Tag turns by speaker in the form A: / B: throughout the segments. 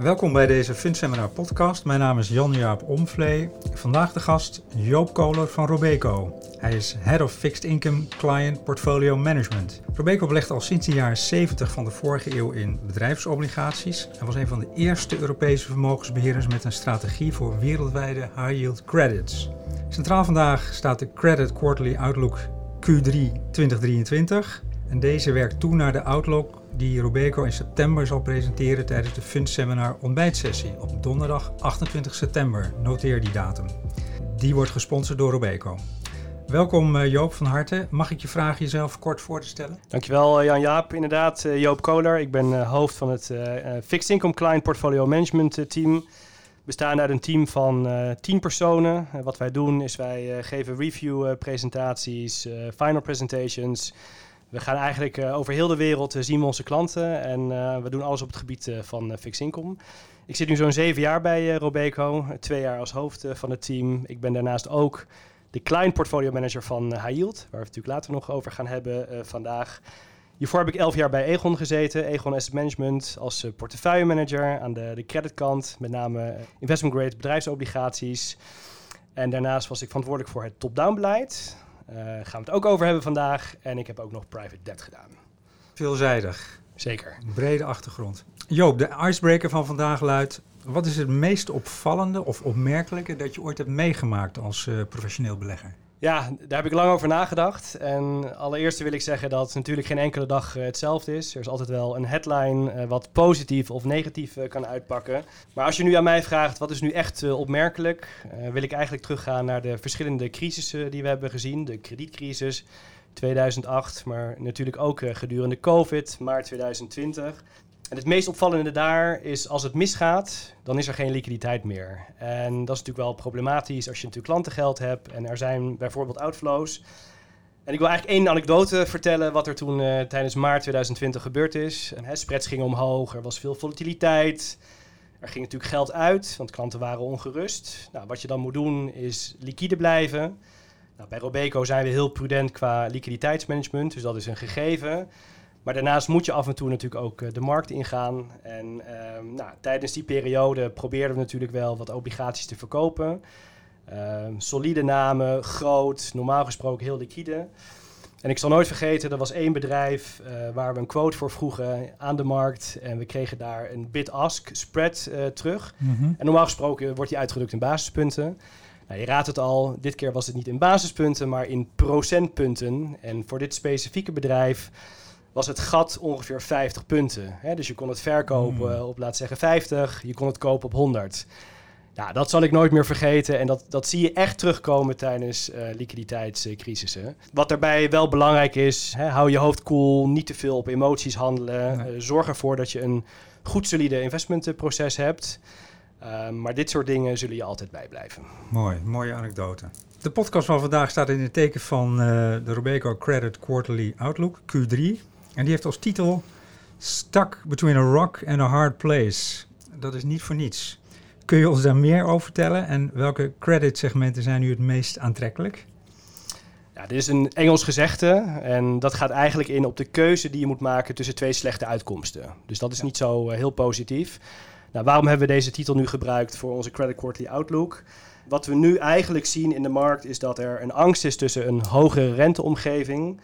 A: Welkom bij deze Fundseminar podcast. Mijn naam is Jan-Jaap Omvlee. Vandaag de gast Joop Koler van Robeco. Hij is Head of Fixed Income Client Portfolio Management. Robeco belegt al sinds de jaren 70 van de vorige eeuw in bedrijfsobligaties en was een van de eerste Europese vermogensbeheerders met een strategie voor wereldwijde high-yield credits. Centraal vandaag staat de Credit Quarterly Outlook Q3 2023 en deze werkt toe naar de outlook die Robeco in september zal presenteren tijdens de Fundseminar ontbijtsessie op donderdag 28 september. Noteer die datum. Die wordt gesponsord door Robeco. Welkom eh, Joop van harte. Mag ik je vragen jezelf kort voor te stellen?
B: Dankjewel eh, Jan-Jaap. Inderdaad, eh, Joop Koler. Ik ben hoofd van het Fixed Income Client Portfolio Management Team. We bestaan uit een team van uh, 10 personen. wat wij doen is wij geven review presentaties, final presentations we gaan eigenlijk uh, over heel de wereld uh, zien we onze klanten en uh, we doen alles op het gebied van fixed income. Ik zit nu zo'n zeven jaar bij Robeco, twee jaar als hoofd van het team. Ik ben daarnaast ook de client portfolio manager van High Yield, waar we het natuurlijk later nog over gaan hebben vandaag. Hiervoor heb ik elf jaar bij Egon gezeten, Egon Asset Management, als portefeuille manager aan de, de creditkant, met name investment grade bedrijfsobligaties. En daarnaast was ik verantwoordelijk voor het top-down beleid. Uh, gaan we het ook over hebben vandaag. En ik heb ook nog private debt gedaan.
A: Veelzijdig.
B: Zeker.
A: Brede achtergrond. Joop, de icebreaker van vandaag luidt... Wat is het meest opvallende of opmerkelijke dat je ooit hebt meegemaakt als uh, professioneel belegger?
B: Ja, daar heb ik lang over nagedacht. En allereerst wil ik zeggen dat natuurlijk geen enkele dag eh, hetzelfde is. Er is altijd wel een headline uh, wat positief of negatief uh, kan uitpakken. Maar als je nu aan mij vraagt wat is nu echt opmerkelijk, wil ik eigenlijk teruggaan naar de verschillende crisissen die we hebben gezien. De kredietcrisis 2008, maar natuurlijk ook gedurende COVID, maart 2020. En het meest opvallende daar is als het misgaat, dan is er geen liquiditeit meer. En dat is natuurlijk wel problematisch als je natuurlijk klantengeld hebt en er zijn bijvoorbeeld outflows. En ik wil eigenlijk één anekdote vertellen wat er toen uh, tijdens maart 2020 gebeurd is. En, hè, spreads gingen omhoog, er was veel volatiliteit. Er ging natuurlijk geld uit, want klanten waren ongerust. Nou, wat je dan moet doen is liquide blijven. Nou, bij Robeco zijn we heel prudent qua liquiditeitsmanagement, dus dat is een gegeven. Maar daarnaast moet je af en toe natuurlijk ook eh, de markt ingaan. En ehm, nou, tijdens die periode probeerden we natuurlijk wel wat obligaties te verkopen. Ehm, solide namen, groot, normaal gesproken heel liquide. En ik zal nooit vergeten, er was één bedrijf uh, waar we een quote voor vroegen aan de markt. En we kregen daar een bid-ask spread uh, terug. Mhm. En normaal gesproken wordt die uitgedrukt in basispunten. Nou, je raadt het al, dit keer was het niet in basispunten, maar in procentpunten. En voor dit specifieke bedrijf was het gat ongeveer 50 punten. Hè? Dus je kon het verkopen hmm. op, laat zeggen, 50. Je kon het kopen op 100. Nou, dat zal ik nooit meer vergeten. En dat, dat zie je echt terugkomen tijdens uh, liquiditeitscrisissen. Wat daarbij wel belangrijk is, hè, hou je hoofd koel, niet te veel op emoties handelen. Uh, zorg ervoor dat je een goed solide investmentproces hebt. Uh, maar dit soort dingen zullen je altijd bijblijven.
A: Mooi, mooie anekdote. De podcast van vandaag staat in het teken van uh, de Robeco Credit Quarterly Outlook, Q3. En die heeft als titel Stuck Between a Rock and a Hard Place. Dat is niet voor niets. Kun je ons daar meer over vertellen en welke credit-segmenten zijn nu het meest aantrekkelijk?
B: Ja, dit is een Engels gezegde en dat gaat eigenlijk in op de keuze die je moet maken tussen twee slechte uitkomsten. Dus dat is niet zo uh, heel positief. Nou, waarom hebben we deze titel nu gebruikt voor onze Credit Quarterly Outlook? Wat we nu eigenlijk zien in de markt is dat er een angst is tussen een hogere renteomgeving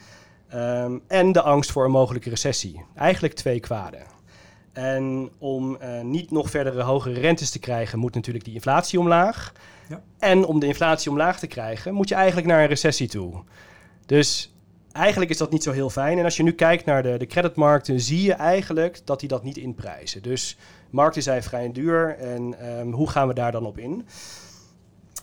B: Um, en de angst voor een mogelijke recessie. Eigenlijk twee kwaden. En om uh, niet nog verdere hogere rentes te krijgen, moet natuurlijk die inflatie omlaag. Ja. En om de inflatie omlaag te krijgen, moet je eigenlijk naar een recessie toe. Dus eigenlijk is dat niet zo heel fijn. En als je nu kijkt naar de, de creditmarkten, zie je eigenlijk dat die dat niet inprijzen. Dus markten zijn vrij duur. En um, hoe gaan we daar dan op in?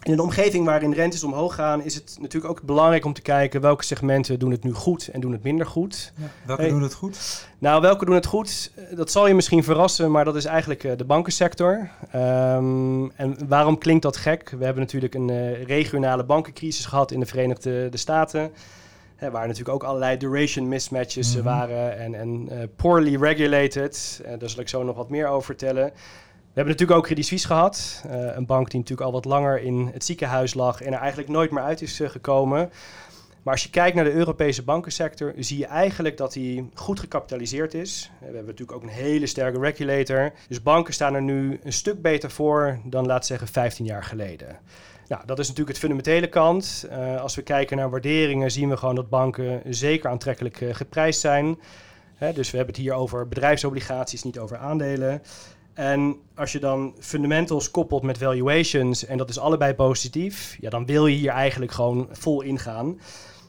B: In een omgeving waarin rentes omhoog gaan, is het natuurlijk ook belangrijk om te kijken welke segmenten doen het nu goed en doen het minder goed. Ja,
A: welke doen het goed?
B: Nou, welke doen het goed? Eh, dat zal je misschien verrassen, maar dat is eigenlijk uh, de bankensector. Um, en waarom klinkt dat gek? We hebben natuurlijk een uh, regionale bankencrisis gehad in de Verenigde de Staten. Hè, waar natuurlijk ook allerlei duration mismatches mm waren en, en poorly regulated. daar zal ik zo nog wat meer over vertellen. We hebben natuurlijk ook Credit Suisse gehad. Uh, een bank die natuurlijk al wat langer in het ziekenhuis lag en er eigenlijk nooit meer uit is uh, gekomen. Maar als je kijkt naar de Europese bankensector, zie je eigenlijk dat die goed gecapitaliseerd is. We hebben natuurlijk ook een hele sterke regulator. Dus banken staan er nu een stuk beter voor dan, laat zeggen, 15 jaar geleden. Nou, dat is natuurlijk het fundamentele kant. Als we kijken naar waarderingen, zien we gewoon dat banken zeker aantrekkelijk geprijsd zijn. Hè, dus we hebben het hier over bedrijfsobligaties, niet over aandelen. En als je dan fundamentals koppelt met valuations en dat is allebei positief, ja, dan wil je hier eigenlijk gewoon vol ingaan.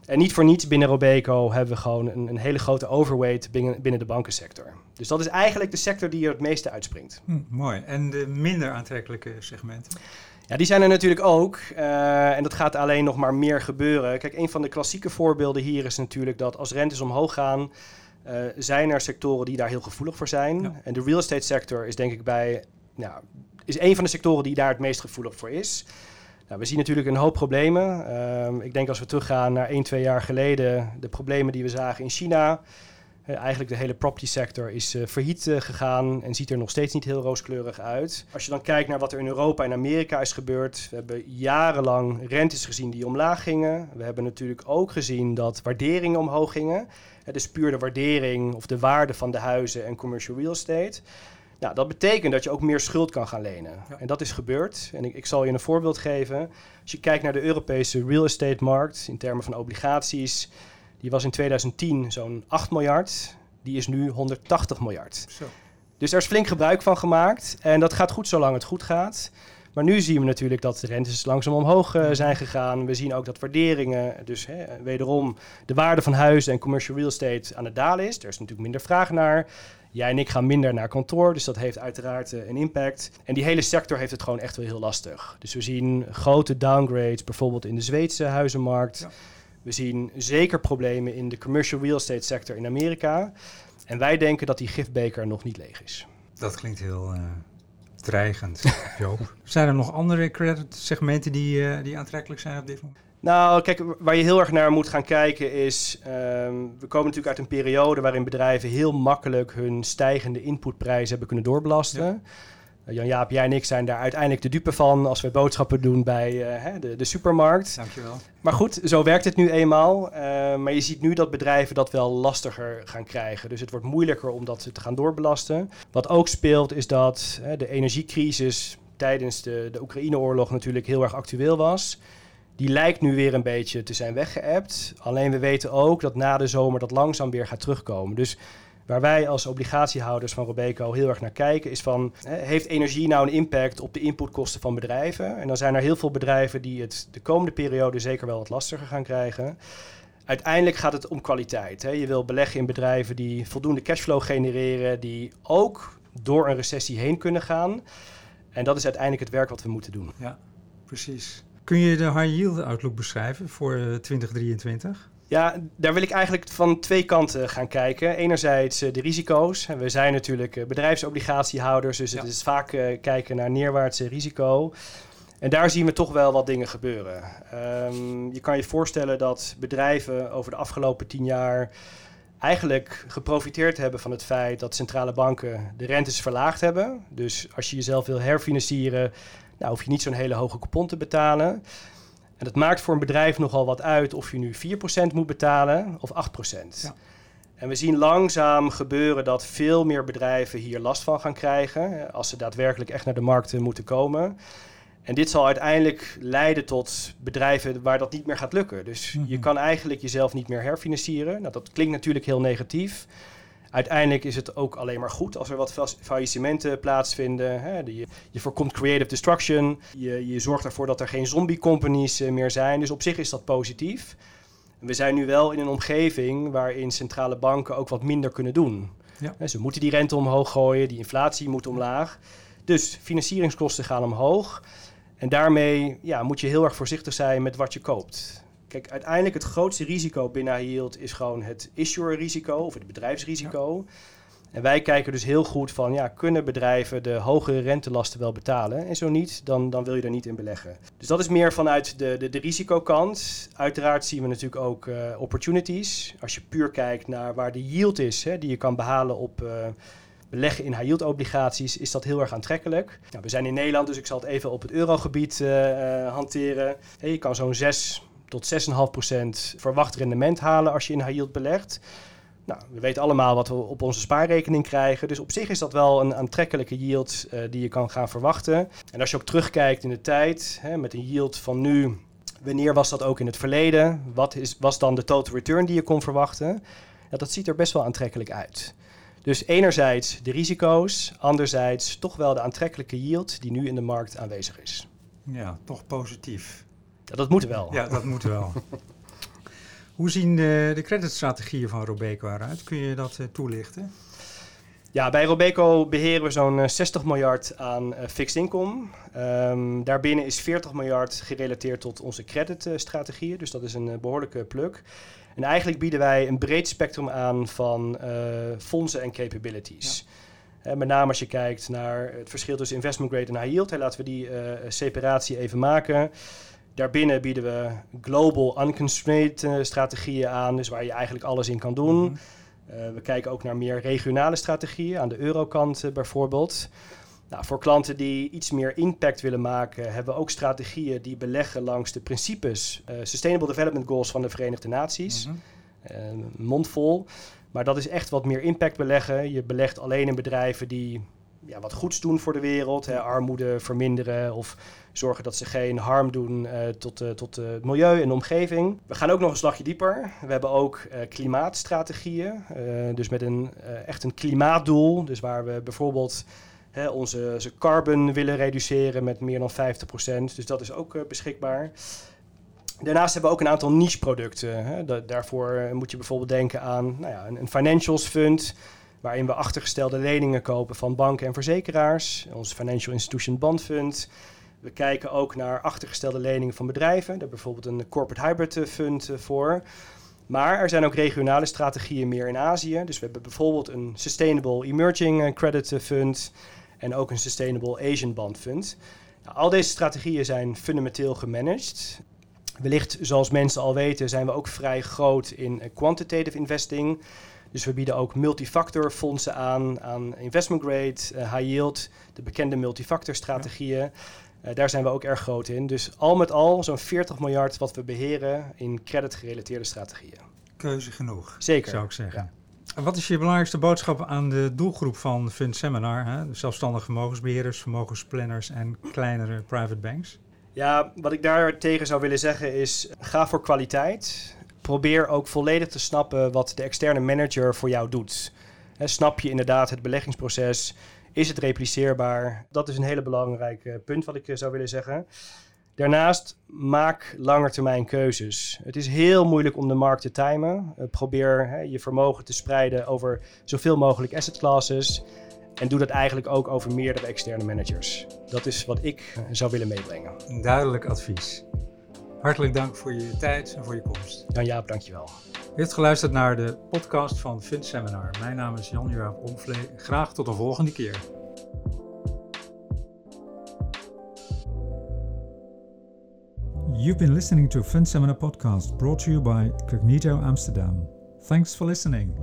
B: En niet voor niets binnen Robeco hebben we gewoon een, een hele grote overweight binnen, binnen de bankensector. Dus dat is eigenlijk de sector die er het meeste uitspringt.
A: Hm, mooi. En de minder aantrekkelijke segmenten?
B: Ja, die zijn er natuurlijk ook. Uh, en dat gaat alleen nog maar meer gebeuren. Kijk, een van de klassieke voorbeelden hier is natuurlijk dat als rentes omhoog gaan, uh, zijn er sectoren die daar heel gevoelig voor zijn. Ja. En de real estate sector is denk ik bij, nou, is een van de sectoren die daar het meest gevoelig voor is. Nou, we zien natuurlijk een hoop problemen. Uh, ik denk als we teruggaan naar 1, 2 jaar geleden, de problemen die we zagen in China. Uh, eigenlijk de hele property sector is uh, failliet uh, gegaan en ziet er nog steeds niet heel rooskleurig uit. Als je dan kijkt naar wat er in Europa en Amerika is gebeurd. We hebben jarenlang rentes gezien die omlaag gingen. We hebben natuurlijk ook gezien dat waarderingen omhoog gingen. dus puur de waardering of de waarde van de huizen en commercial real estate. Nou, dat betekent dat je ook meer schuld kan gaan lenen. Ja. En dat is gebeurd. En ik, ik, zal je een voorbeeld geven. Als je kijkt naar de Europese real estate markt in termen van obligaties, die was in 2010 zo'n 8 miljard. Die is nu 180 miljard. Zo. Dus er is flink gebruik van gemaakt. En dat gaat goed zolang het goed gaat. Maar nu zien we natuurlijk dat de rentes langzaam omhoog uh, zijn gegaan. We zien ook dat waarderingen, dus hè, wederom de waarde van huizen en commercial real estate aan het dalen is. Er is natuurlijk minder vraag naar. Jij en ik gaan minder naar kantoor, dus dat heeft uiteraard uh, een impact. En die hele sector heeft het gewoon echt wel heel lastig. Dus we zien grote downgrades, bijvoorbeeld in de Zweedse huizenmarkt. Ja. We zien zeker problemen in de commercial real estate sector in Amerika. En wij denken dat die gifbeker nog niet leeg is.
A: Dat klinkt heel uh, dreigend, Joop. zijn er nog andere credit segmenten die, uh, die aantrekkelijk zijn op dit moment?
B: Nou, kijk, waar je heel erg naar moet gaan kijken is... Um, we komen natuurlijk uit een periode waarin bedrijven heel makkelijk hun stijgende inputprijzen hebben kunnen doorbelasten. Ja. Uh, Jan-Jaap, jij en ik zijn daar uiteindelijk de dupe van als we boodschappen doen bij uh, de, de, supermarkt.
A: Dankjewel.
B: Maar goed, zo werkt het nu eenmaal. Uh, maar je ziet nu dat bedrijven dat wel lastiger gaan krijgen. Dus het wordt moeilijker om dat te gaan doorbelasten. Wat ook speelt is dat de energiecrisis tijdens de, de Oekraïne-oorlog natuurlijk heel erg actueel was die lijkt nu weer een beetje te zijn weggeëpt. Alleen we weten ook dat na de zomer dat langzaam weer gaat terugkomen. Dus waar wij als obligatiehouders van Robeco heel erg naar kijken, is van heeft energie nou een impact op de inputkosten van bedrijven? En dan zijn er heel veel bedrijven die het de komende periode zeker wel wat lastiger gaan krijgen. Uiteindelijk gaat het om kwaliteit. Hè. Je wil beleggen in bedrijven die voldoende cashflow genereren, die ook door een recessie heen kunnen gaan. En dat is uiteindelijk het werk wat we moeten doen.
A: Ja, precies. Kun je de high yield outlook beschrijven voor 2023?
B: Ja, daar wil ik eigenlijk van twee kanten gaan kijken. Enerzijds uh, de risico's. We zijn natuurlijk uh, bedrijfsobligatiehouders, dus ja. het is vaak uh, kijken naar neerwaartse risico. En daar zien we toch wel wat dingen gebeuren. Um, je kan je voorstellen dat bedrijven over de afgelopen tien jaar eigenlijk geprofiteerd hebben van het feit dat centrale banken de rentes verlaagd hebben. Dus als je jezelf wil herfinancieren, nou, hoef je niet zo'n hele hoge coupon te betalen. En dat maakt voor een bedrijf nogal wat uit of je nu 4% moet betalen of 8%. Ja. En we zien langzaam gebeuren dat veel meer bedrijven hier last van gaan krijgen als ze daadwerkelijk echt naar de markt moeten komen. En dit zal uiteindelijk leiden tot bedrijven waar dat niet meer gaat lukken. Dus mm -hmm. je kan eigenlijk jezelf niet meer herfinancieren. Nou, dat klinkt natuurlijk heel negatief. Uiteindelijk is het ook alleen maar goed als er wat faillissementen plaatsvinden. Hè. Je, je, voorkomt creative destruction. Je, je, zorgt ervoor dat er geen zombie companies uh, meer zijn. Dus op zich is dat positief. We zijn nu wel in een omgeving waarin centrale banken ook wat minder kunnen doen. Ja. Ze moeten die rente omhoog gooien, die inflatie moet omlaag. Dus financieringskosten gaan omhoog. En daarmee ja, moet je heel erg voorzichtig zijn met wat je koopt. Kijk, uiteindelijk het grootste risico binnen yield is gewoon het issuer-risico of het bedrijfsrisico. Ja. En wij kijken dus heel goed van, ja, kunnen bedrijven de hogere rentelasten wel betalen? En zo niet, dan, dan wil je er niet in beleggen. Dus dat is meer vanuit de, de, de risicokant. Uiteraard zien we natuurlijk ook uh, opportunities. Als je puur kijkt naar waar de yield is, hè, die je kan behalen op... Uh, beleggen in high yield obligaties is dat heel erg aantrekkelijk. Nou, we zijn in Nederland, dus ik zal het even op het eurogebied uh, hanteren. Hey, je kan zo'n 6 tot 6,5% verwacht rendement halen als je in high yield belegt. Nou, we weten allemaal wat we op onze spaarrekening krijgen. Dus op zich is dat wel een aantrekkelijke yield uh, die je kan gaan verwachten. En als je ook terugkijkt in de tijd, hè, met een yield van nu, wanneer was dat ook in het verleden? Wat is, was dan de total return die je kon verwachten? Ja, dat ziet er best wel aantrekkelijk uit. Dus enerzijds de risico's, anderzijds toch wel de aantrekkelijke yield die nu in de markt aanwezig is.
A: Ja, toch positief.
B: Ja, dat moet wel.
A: Ja, dat moet wel. Hoe zien de, de creditstrategieën van Robeco eruit? Kun je dat uh, toelichten?
B: Ja, bij Robeco beheren we zo'n 60 eh, miljard aan uh, fixed income. Um, daarbinnen is 40 miljard gerelateerd tot onze creditstrategieën, dus dat is een behoorlijke pluk. En eigenlijk bieden wij een breed spectrum aan van fondsen en capabilities. Ja. met name als je kijkt naar het verschil tussen investment grade en high yield. Hè, laten we die separatie even maken. Daarbinnen bieden we global unconstrained uh, strategieën aan, dus waar je eigenlijk alles in kan doen. Mhm. Eh, we kijken ook naar meer regionale strategieën, aan de eurokant uh, bijvoorbeeld. Nou, voor klanten die iets meer impact willen maken, hebben we ook strategieën die beleggen langs de principes, Sustainable Development Goals van de Verenigde Naties. Mm mondvol. Maar dat is echt wat meer impact beleggen. Je belegt alleen in bedrijven die ja, wat goeds doen voor de wereld. Hè, armoede verminderen of zorgen dat ze geen harm doen uh, tot, uh, tot uh, het milieu en de omgeving. We gaan ook nog een slagje dieper. We hebben ook klimaatstrategieën. dus met een, echt een klimaatdoel. Dus waar we bijvoorbeeld hè, onze, carbon willen reduceren met meer dan 50%. Dus dat is ook beschikbaar. Daarnaast hebben we ook een aantal niche producten. Hè. daarvoor moet je bijvoorbeeld denken aan nou ja, een financials fund waarin we achtergestelde leningen kopen van banken en verzekeraars. Ons Financial Institution Bond Fund. We kijken ook naar achtergestelde leningen van bedrijven. Daar bijvoorbeeld een Corporate Hybrid eh, Fund eh, voor. Maar er zijn ook regionale strategieën meer in Azië. Dus we hebben bijvoorbeeld een Sustainable Emerging eh, Credit Fund en ook een Sustainable Asian Bond Fund. Nou, al deze strategieën zijn fundamenteel gemanaged. Wellicht, zoals mensen al weten, zijn we ook vrij groot in quantitative investing. Dus we bieden ook multifactor fondsen aan, aan investment grade, high yield, de bekende multifactor strategieën. Uh, daar zijn we ook erg groot in. Dus al met al zo'n 40 miljard wat we beheren in credit-gerelateerde strategieën.
A: Keuze genoeg,
B: Zeker.
A: zou ik zeggen. Ja. Wat is je belangrijkste boodschap aan de doelgroep van Fund Seminar? Hè? De zelfstandige vermogensbeheerders, vermogensplanners en kleinere private banks?
B: Ja, wat ik daar tegen zou willen zeggen is: ga voor kwaliteit. Probeer ook volledig te snappen wat de externe manager voor jou doet. Snap je inderdaad het beleggingsproces? Is het repliceerbaar? Dat is een hele belangrijke punt wat ik eh, zou willen zeggen. Daarnaast maak langetermijn keuzes. Het is heel moeilijk om de markt te timen. Uh, probeer je vermogen te spreiden over zoveel mogelijk asset classes. En doe dat eigenlijk ook over meerdere externe managers. Dat is wat ik zou willen meebrengen.
A: Duidelijk advies. Hartelijk dank voor je tijd en voor je komst.
B: Jan-Jaap, dankjewel.
A: Je hebt geluisterd naar de podcast van Fund Seminar. Mijn naam is Jan-Jaap Omvlee. Graag tot de volgende keer. You've been listening to a Fund Seminar podcast brought to you by Cognito Amsterdam. Thanks for listening.